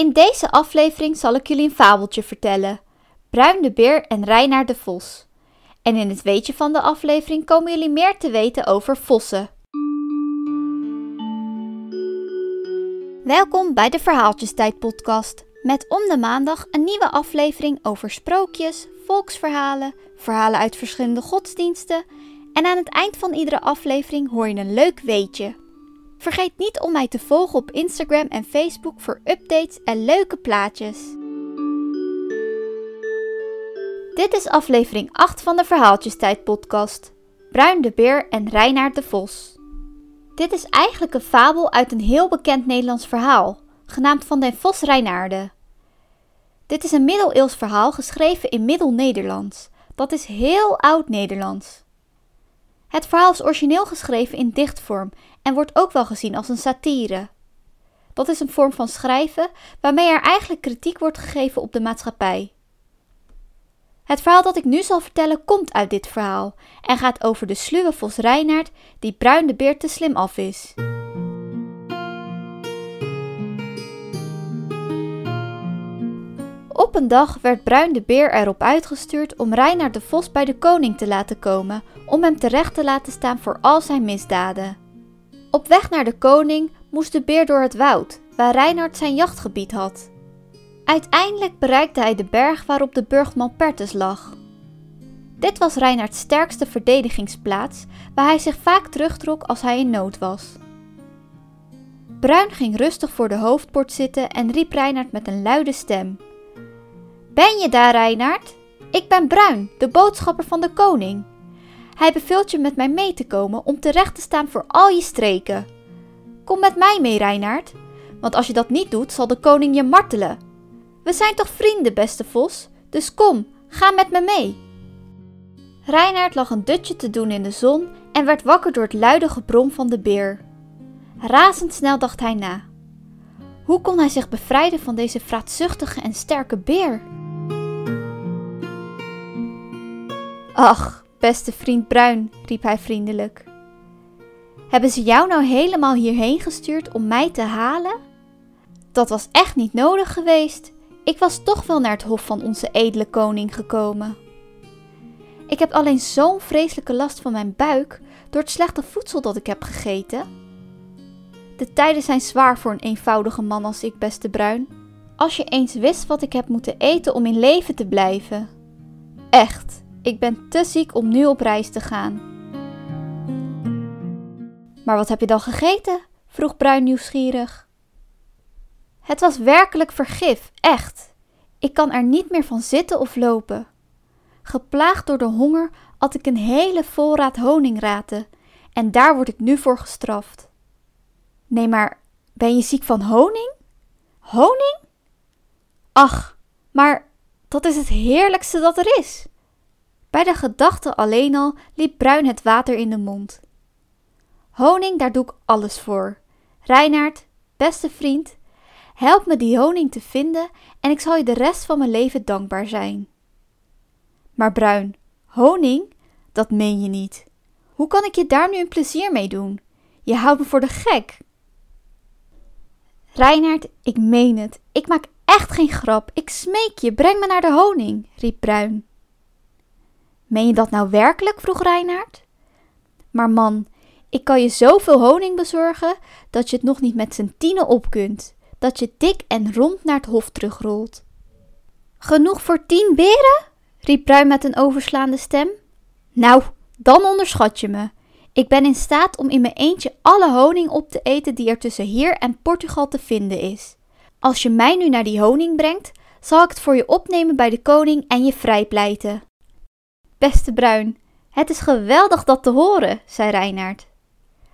In deze aflevering zal ik jullie een fabeltje vertellen. Bruin de beer en Reinaard de vos. En in het weetje van de aflevering komen jullie meer te weten over vossen. Welkom bij de Verhaaltjestijd podcast. Met om de maandag een nieuwe aflevering over sprookjes, volksverhalen, verhalen uit verschillende godsdiensten. En aan het eind van iedere aflevering hoor je een leuk weetje. Vergeet niet om mij te volgen op Instagram en Facebook voor updates en leuke plaatjes. Dit is aflevering 8 van de Verhaaltjestijd podcast. Bruin de Beer en Reinaard de Vos. Dit is eigenlijk een fabel uit een heel bekend Nederlands verhaal, genaamd Van den Vos Reinaarde. Dit is een middeleeuws verhaal geschreven in Middel-Nederlands. Dat is heel oud Nederlands. Het verhaal is origineel geschreven in dichtvorm en wordt ook wel gezien als een satire. Dat is een vorm van schrijven waarmee er eigenlijk kritiek wordt gegeven op de maatschappij. Het verhaal dat ik nu zal vertellen komt uit dit verhaal en gaat over de sluwe vos Reinaard die Bruin de Beer te slim af is. Op een dag werd Bruin de Beer erop uitgestuurd om Reinaard de Vos bij de koning te laten komen, om hem terecht te laten staan voor al zijn misdaden. Op weg naar de koning moest de beer door het woud, waar Reinaard zijn jachtgebied had. Uiteindelijk bereikte hij de berg waarop de burgman Pertus lag. Dit was Reinaards sterkste verdedigingsplaats, waar hij zich vaak terugtrok als hij in nood was. Bruin ging rustig voor de hoofdpoort zitten en riep Reinaard met een luide stem: Ben je daar, Reinaard? Ik ben Bruin, de boodschapper van de koning. Hij beveelt je met mij mee te komen om terecht te staan voor al je streken. Kom met mij mee, Reinaard, want als je dat niet doet, zal de koning je martelen. We zijn toch vrienden, beste vos, dus kom, ga met me mee. Reinaard lag een dutje te doen in de zon en werd wakker door het luide gebrom van de beer. Razendsnel dacht hij na. Hoe kon hij zich bevrijden van deze vraatzuchtige en sterke beer? Ach, beste vriend Bruin, riep hij vriendelijk. Hebben ze jou nou helemaal hierheen gestuurd om mij te halen? Dat was echt niet nodig geweest. Ik was toch wel naar het hof van onze edele koning gekomen. Ik heb alleen zo'n vreselijke last van mijn buik door het slechte voedsel dat ik heb gegeten. De tijden zijn zwaar voor een eenvoudige man als ik, beste Bruin. Als je eens wist wat ik heb moeten eten om in leven te blijven. Echt, ik ben te ziek om nu op reis te gaan. Maar wat heb je dan gegeten? vroeg Bruin nieuwsgierig. Het was werkelijk vergif, echt. Ik kan er niet meer van zitten of lopen. Geplaagd door de honger at ik een hele voorraad honingraten en daar word ik nu voor gestraft. Nee, maar ben je ziek van honing? Honing? Ach, maar dat is het heerlijkste dat er is. Bij de gedachte alleen al liep Bruin het water in de mond. Honing, daar doe ik alles voor. Reinaard, beste vriend, help me die honing te vinden en ik zal je de rest van mijn leven dankbaar zijn. Maar Bruin, honing? Dat meen je niet. Hoe kan ik je daar nu een plezier mee doen? Je houdt me voor de gek. Reinaard, ik meen het. Ik maak echt geen grap. Ik smeek je, breng me naar de honing, riep Bruin. Meen je dat nou werkelijk? vroeg Reinaard. Maar man, ik kan je zoveel honing bezorgen dat je het nog niet met z'n tienen op kunt. Dat je dik en rond naar het hof terugrolt. Genoeg voor tien beren? riep Bruin met een overslaande stem. Nou, dan onderschat je me. Ik ben in staat om in mijn eentje alle honing op te eten die er tussen hier en Portugal te vinden is. Als je mij nu naar die honing brengt, zal ik het voor je opnemen bij de koning en je vrijpleiten. Beste Bruin, het is geweldig dat te horen, zei Reinaard.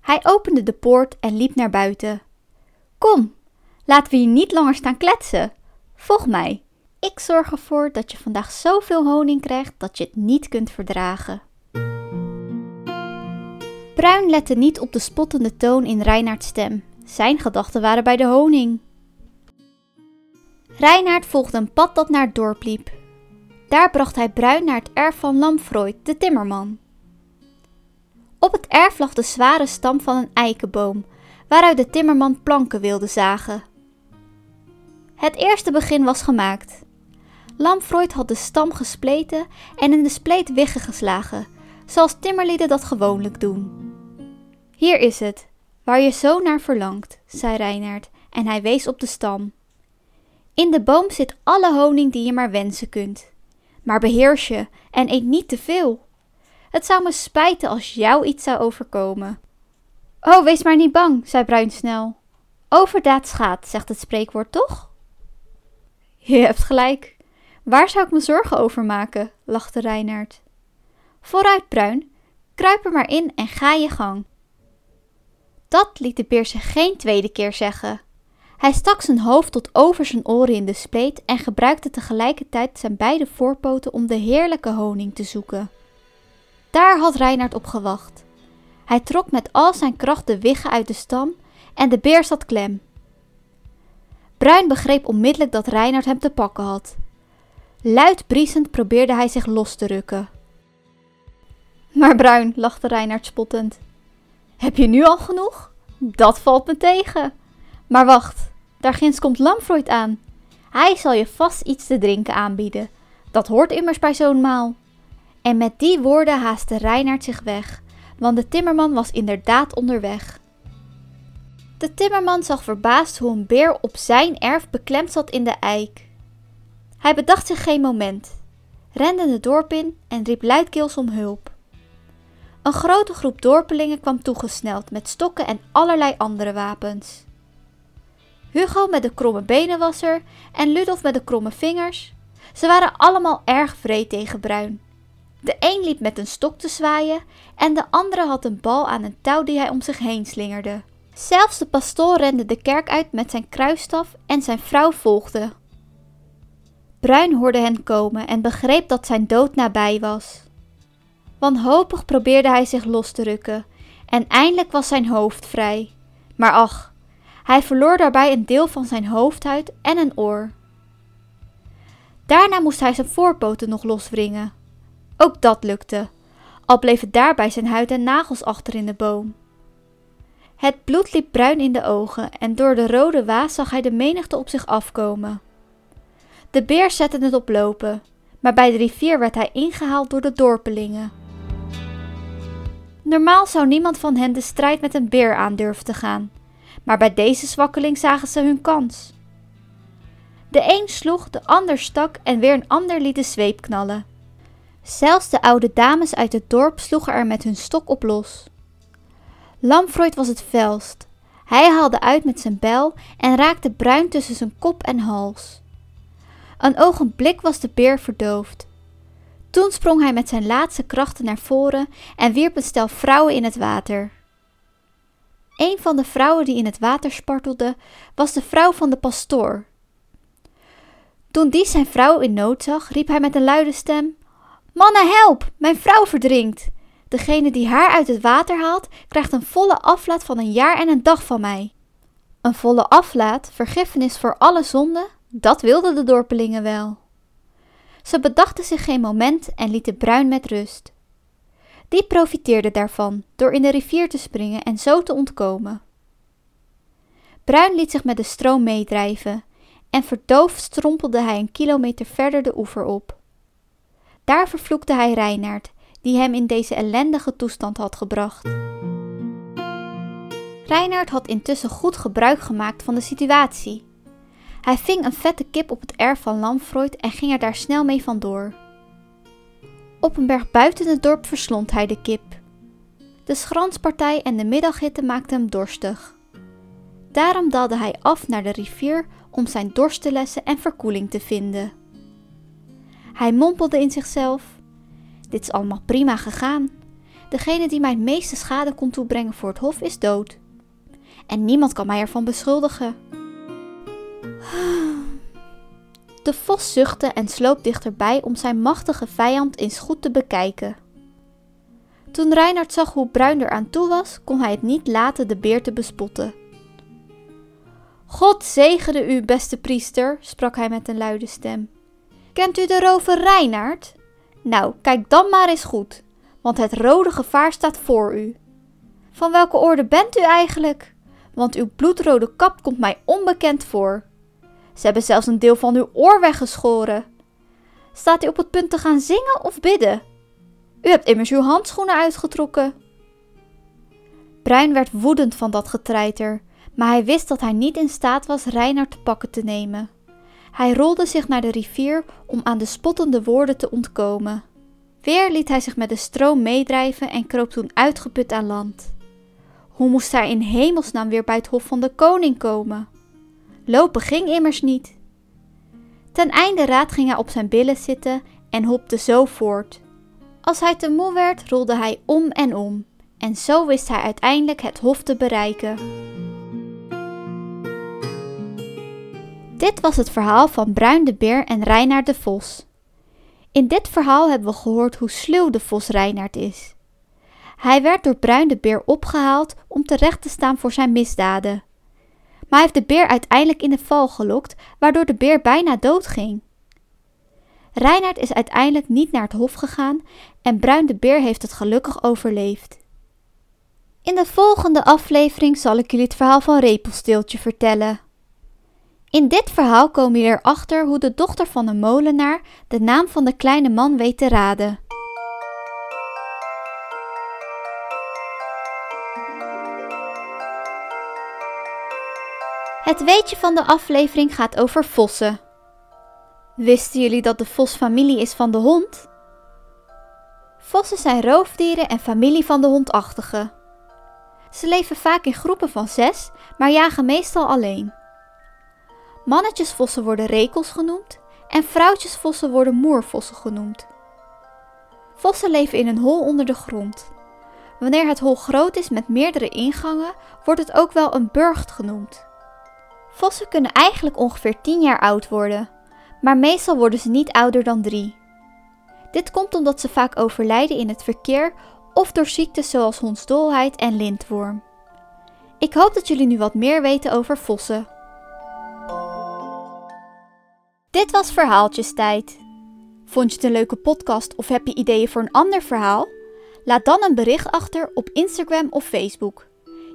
Hij opende de poort en liep naar buiten. Kom, laten we hier niet langer staan kletsen. Volg mij. Ik zorg ervoor dat je vandaag zoveel honing krijgt dat je het niet kunt verdragen. Bruin lette niet op de spottende toon in Reinaards stem. Zijn gedachten waren bij de honing. Reinaard volgde een pad dat naar het dorp liep. Daar bracht hij Bruin naar het erf van Lamfroid, de timmerman. Op het erf lag de zware stam van een eikenboom, waaruit de timmerman planken wilde zagen. Het eerste begin was gemaakt. Lamfroid had de stam gespleten en in de spleet wiggen geslagen, zoals timmerlieden dat gewoonlijk doen. Hier is het, waar je zo naar verlangt, zei Reinaard en hij wees op de stam. In de boom zit alle honing die je maar wensen kunt. Maar beheers je en eet niet te veel. Het zou me spijten als jou iets zou overkomen. Oh, wees maar niet bang, zei Bruin snel. Overdaad schaadt, zegt het spreekwoord toch? Je hebt gelijk. Waar zou ik me zorgen over maken? lachte Reinaard. Vooruit, Bruin, kruip er maar in en ga je gang. Dat liet de beer zich geen tweede keer zeggen. Hij stak zijn hoofd tot over zijn oren in de spleet en gebruikte tegelijkertijd zijn beide voorpoten om de heerlijke honing te zoeken. Daar had Reinaard op gewacht. Hij trok met al zijn kracht de wiggen uit de stam en de beer zat klem. Bruin begreep onmiddellijk dat Reinaard hem te pakken had. Luid briesend probeerde hij zich los te rukken. Maar Bruin, lachte Reinaard spottend. Heb je nu al genoeg? Dat valt me tegen. Maar wacht, daar ginds komt Lamfroid aan. Hij zal je vast iets te drinken aanbieden. Dat hoort immers bij zo'n maal. En met die woorden haastte Reinaard zich weg, want de timmerman was inderdaad onderweg. De timmerman zag verbaasd hoe een beer op zijn erf beklemd zat in de eik. Hij bedacht zich geen moment, rende het dorp in en riep luidkeels om hulp. Een grote groep dorpelingen kwam toegesneld met stokken en allerlei andere wapens. Hugo met de kromme benen was er en Ludolf met de kromme vingers. Ze waren allemaal erg vreed tegen Bruin. De een liep met een stok te zwaaien en de andere had een bal aan een touw die hij om zich heen slingerde. Zelfs de pastoor rende de kerk uit met zijn kruisstaf en zijn vrouw volgde. Bruin hoorde hen komen en begreep dat zijn dood nabij was. Wanhopig probeerde hij zich los te rukken en eindelijk was zijn hoofd vrij. Maar ach, hij verloor daarbij een deel van zijn hoofdhuid en een oor. Daarna moest hij zijn voorpoten nog loswringen. Ook dat lukte, al bleef het daarbij zijn huid en nagels achter in de boom. Het bloed liep bruin in de ogen en door de rode waas zag hij de menigte op zich afkomen. De beer zette het op lopen, maar bij de rivier werd hij ingehaald door de dorpelingen. Normaal zou niemand van hen de strijd met een beer aandurven te gaan, maar bij deze zwakkeling zagen ze hun kans. De een sloeg, de ander stak en weer een ander liet de zweep knallen. Zelfs de oude dames uit het dorp sloegen er met hun stok op los. Lamfroid was het felst. Hij haalde uit met zijn bijl en raakte bruin tussen zijn kop en hals. Een ogenblik was de beer verdoofd. Toen sprong hij met zijn laatste krachten naar voren en wierp een stel vrouwen in het water. Een van de vrouwen die in het water spartelde, was de vrouw van de pastoor. Toen die zijn vrouw in nood zag, riep hij met een luide stem: Mannen, help! Mijn vrouw verdrinkt! Degene die haar uit het water haalt, krijgt een volle aflaat van een jaar en een dag van mij. Een volle aflaat, vergiffenis voor alle zonden, dat wilden de dorpelingen wel. Ze bedachten zich geen moment en lieten Bruin met rust. Die profiteerde daarvan door in de rivier te springen en zo te ontkomen. Bruin liet zich met de stroom meedrijven en verdoofd strompelde hij een kilometer verder de oever op. Daar vervloekte hij Reinaard, die hem in deze ellendige toestand had gebracht. Reinaard had intussen goed gebruik gemaakt van de situatie. Hij ving een vette kip op het erf van Lamfroid en ging er daar snel mee vandoor. Op een berg buiten het dorp verslond hij de kip. De schranspartij en de middaghitte maakten hem dorstig. Daarom daalde hij af naar de rivier om zijn dorst te lessen en verkoeling te vinden. Hij mompelde in zichzelf: Dit is allemaal prima gegaan. Degene die mij het meeste schade kon toebrengen voor het hof is dood. En niemand kan mij ervan beschuldigen. De vos zuchtte en sloop dichterbij om zijn machtige vijand eens goed te bekijken. Toen Reinhard zag hoe bruin er aan toe was, kon hij het niet laten de beer te bespotten. God zegene u, beste priester, sprak hij met een luide stem. Kent u de rover Reinhard? Nou, kijk dan maar eens goed, want het rode gevaar staat voor u. Van welke orde bent u eigenlijk? Want uw bloedrode kap komt mij onbekend voor. Ze hebben zelfs een deel van uw oor weggeschoren. Staat u op het punt te gaan zingen of bidden? U hebt immers uw handschoenen uitgetrokken. Bruin werd woedend van dat getreiter, maar hij wist dat hij niet in staat was Reinaard te pakken te nemen. Hij rolde zich naar de rivier om aan de spottende woorden te ontkomen. Weer liet hij zich met de stroom meedrijven en kroop toen uitgeput aan land. Hoe moest hij in hemelsnaam weer bij het hof van de koning komen? Lopen ging immers niet. Ten einde raad ging hij op zijn billen zitten en hopte zo voort. Als hij te moe werd, rolde hij om en om, en zo wist hij uiteindelijk het hof te bereiken. Dit was het verhaal van Bruin de Beer en Reinaard de Vos. In dit verhaal hebben we gehoord hoe sluw de vos Reinaard is. Hij werd door Bruin de Beer opgehaald om terecht te staan voor zijn misdaden. Maar heeft de beer uiteindelijk in de val gelokt, waardoor de beer bijna doodging. Reinaard is uiteindelijk niet naar het hof gegaan en Bruin de Beer heeft het gelukkig overleefd. In de volgende aflevering zal ik jullie het verhaal van Repelsteeltje vertellen. In dit verhaal komen jullie erachter hoe de dochter van een molenaar de naam van de kleine man weet te raden. Het weetje van de aflevering gaat over vossen. Wisten jullie dat de vos familie is van de hond? Vossen zijn roofdieren en familie van de hondachtige. Ze leven vaak in groepen van zes, maar jagen meestal alleen. Mannetjesvossen worden rekels genoemd en vrouwtjesvossen worden moervossen genoemd. Vossen leven in een hol onder de grond. Wanneer het hol groot is met meerdere ingangen, wordt het ook wel een burcht genoemd. Vossen kunnen eigenlijk ongeveer 10 jaar oud worden, maar meestal worden ze niet ouder dan 3. Dit komt omdat ze vaak overlijden in het verkeer of door ziektes zoals hondsdolheid en lintworm. Ik hoop dat jullie nu wat meer weten over vossen. Dit was Verhaaltjestijd. Vond je het een leuke podcast of heb je ideeën voor een ander verhaal? Laat dan een bericht achter op Instagram of Facebook.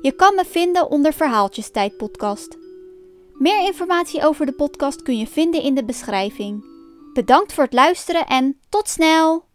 Je kan me vinden onder Verhaaltjestijd podcast. Meer informatie over de podcast kun je vinden in de beschrijving. Bedankt voor het luisteren en tot snel!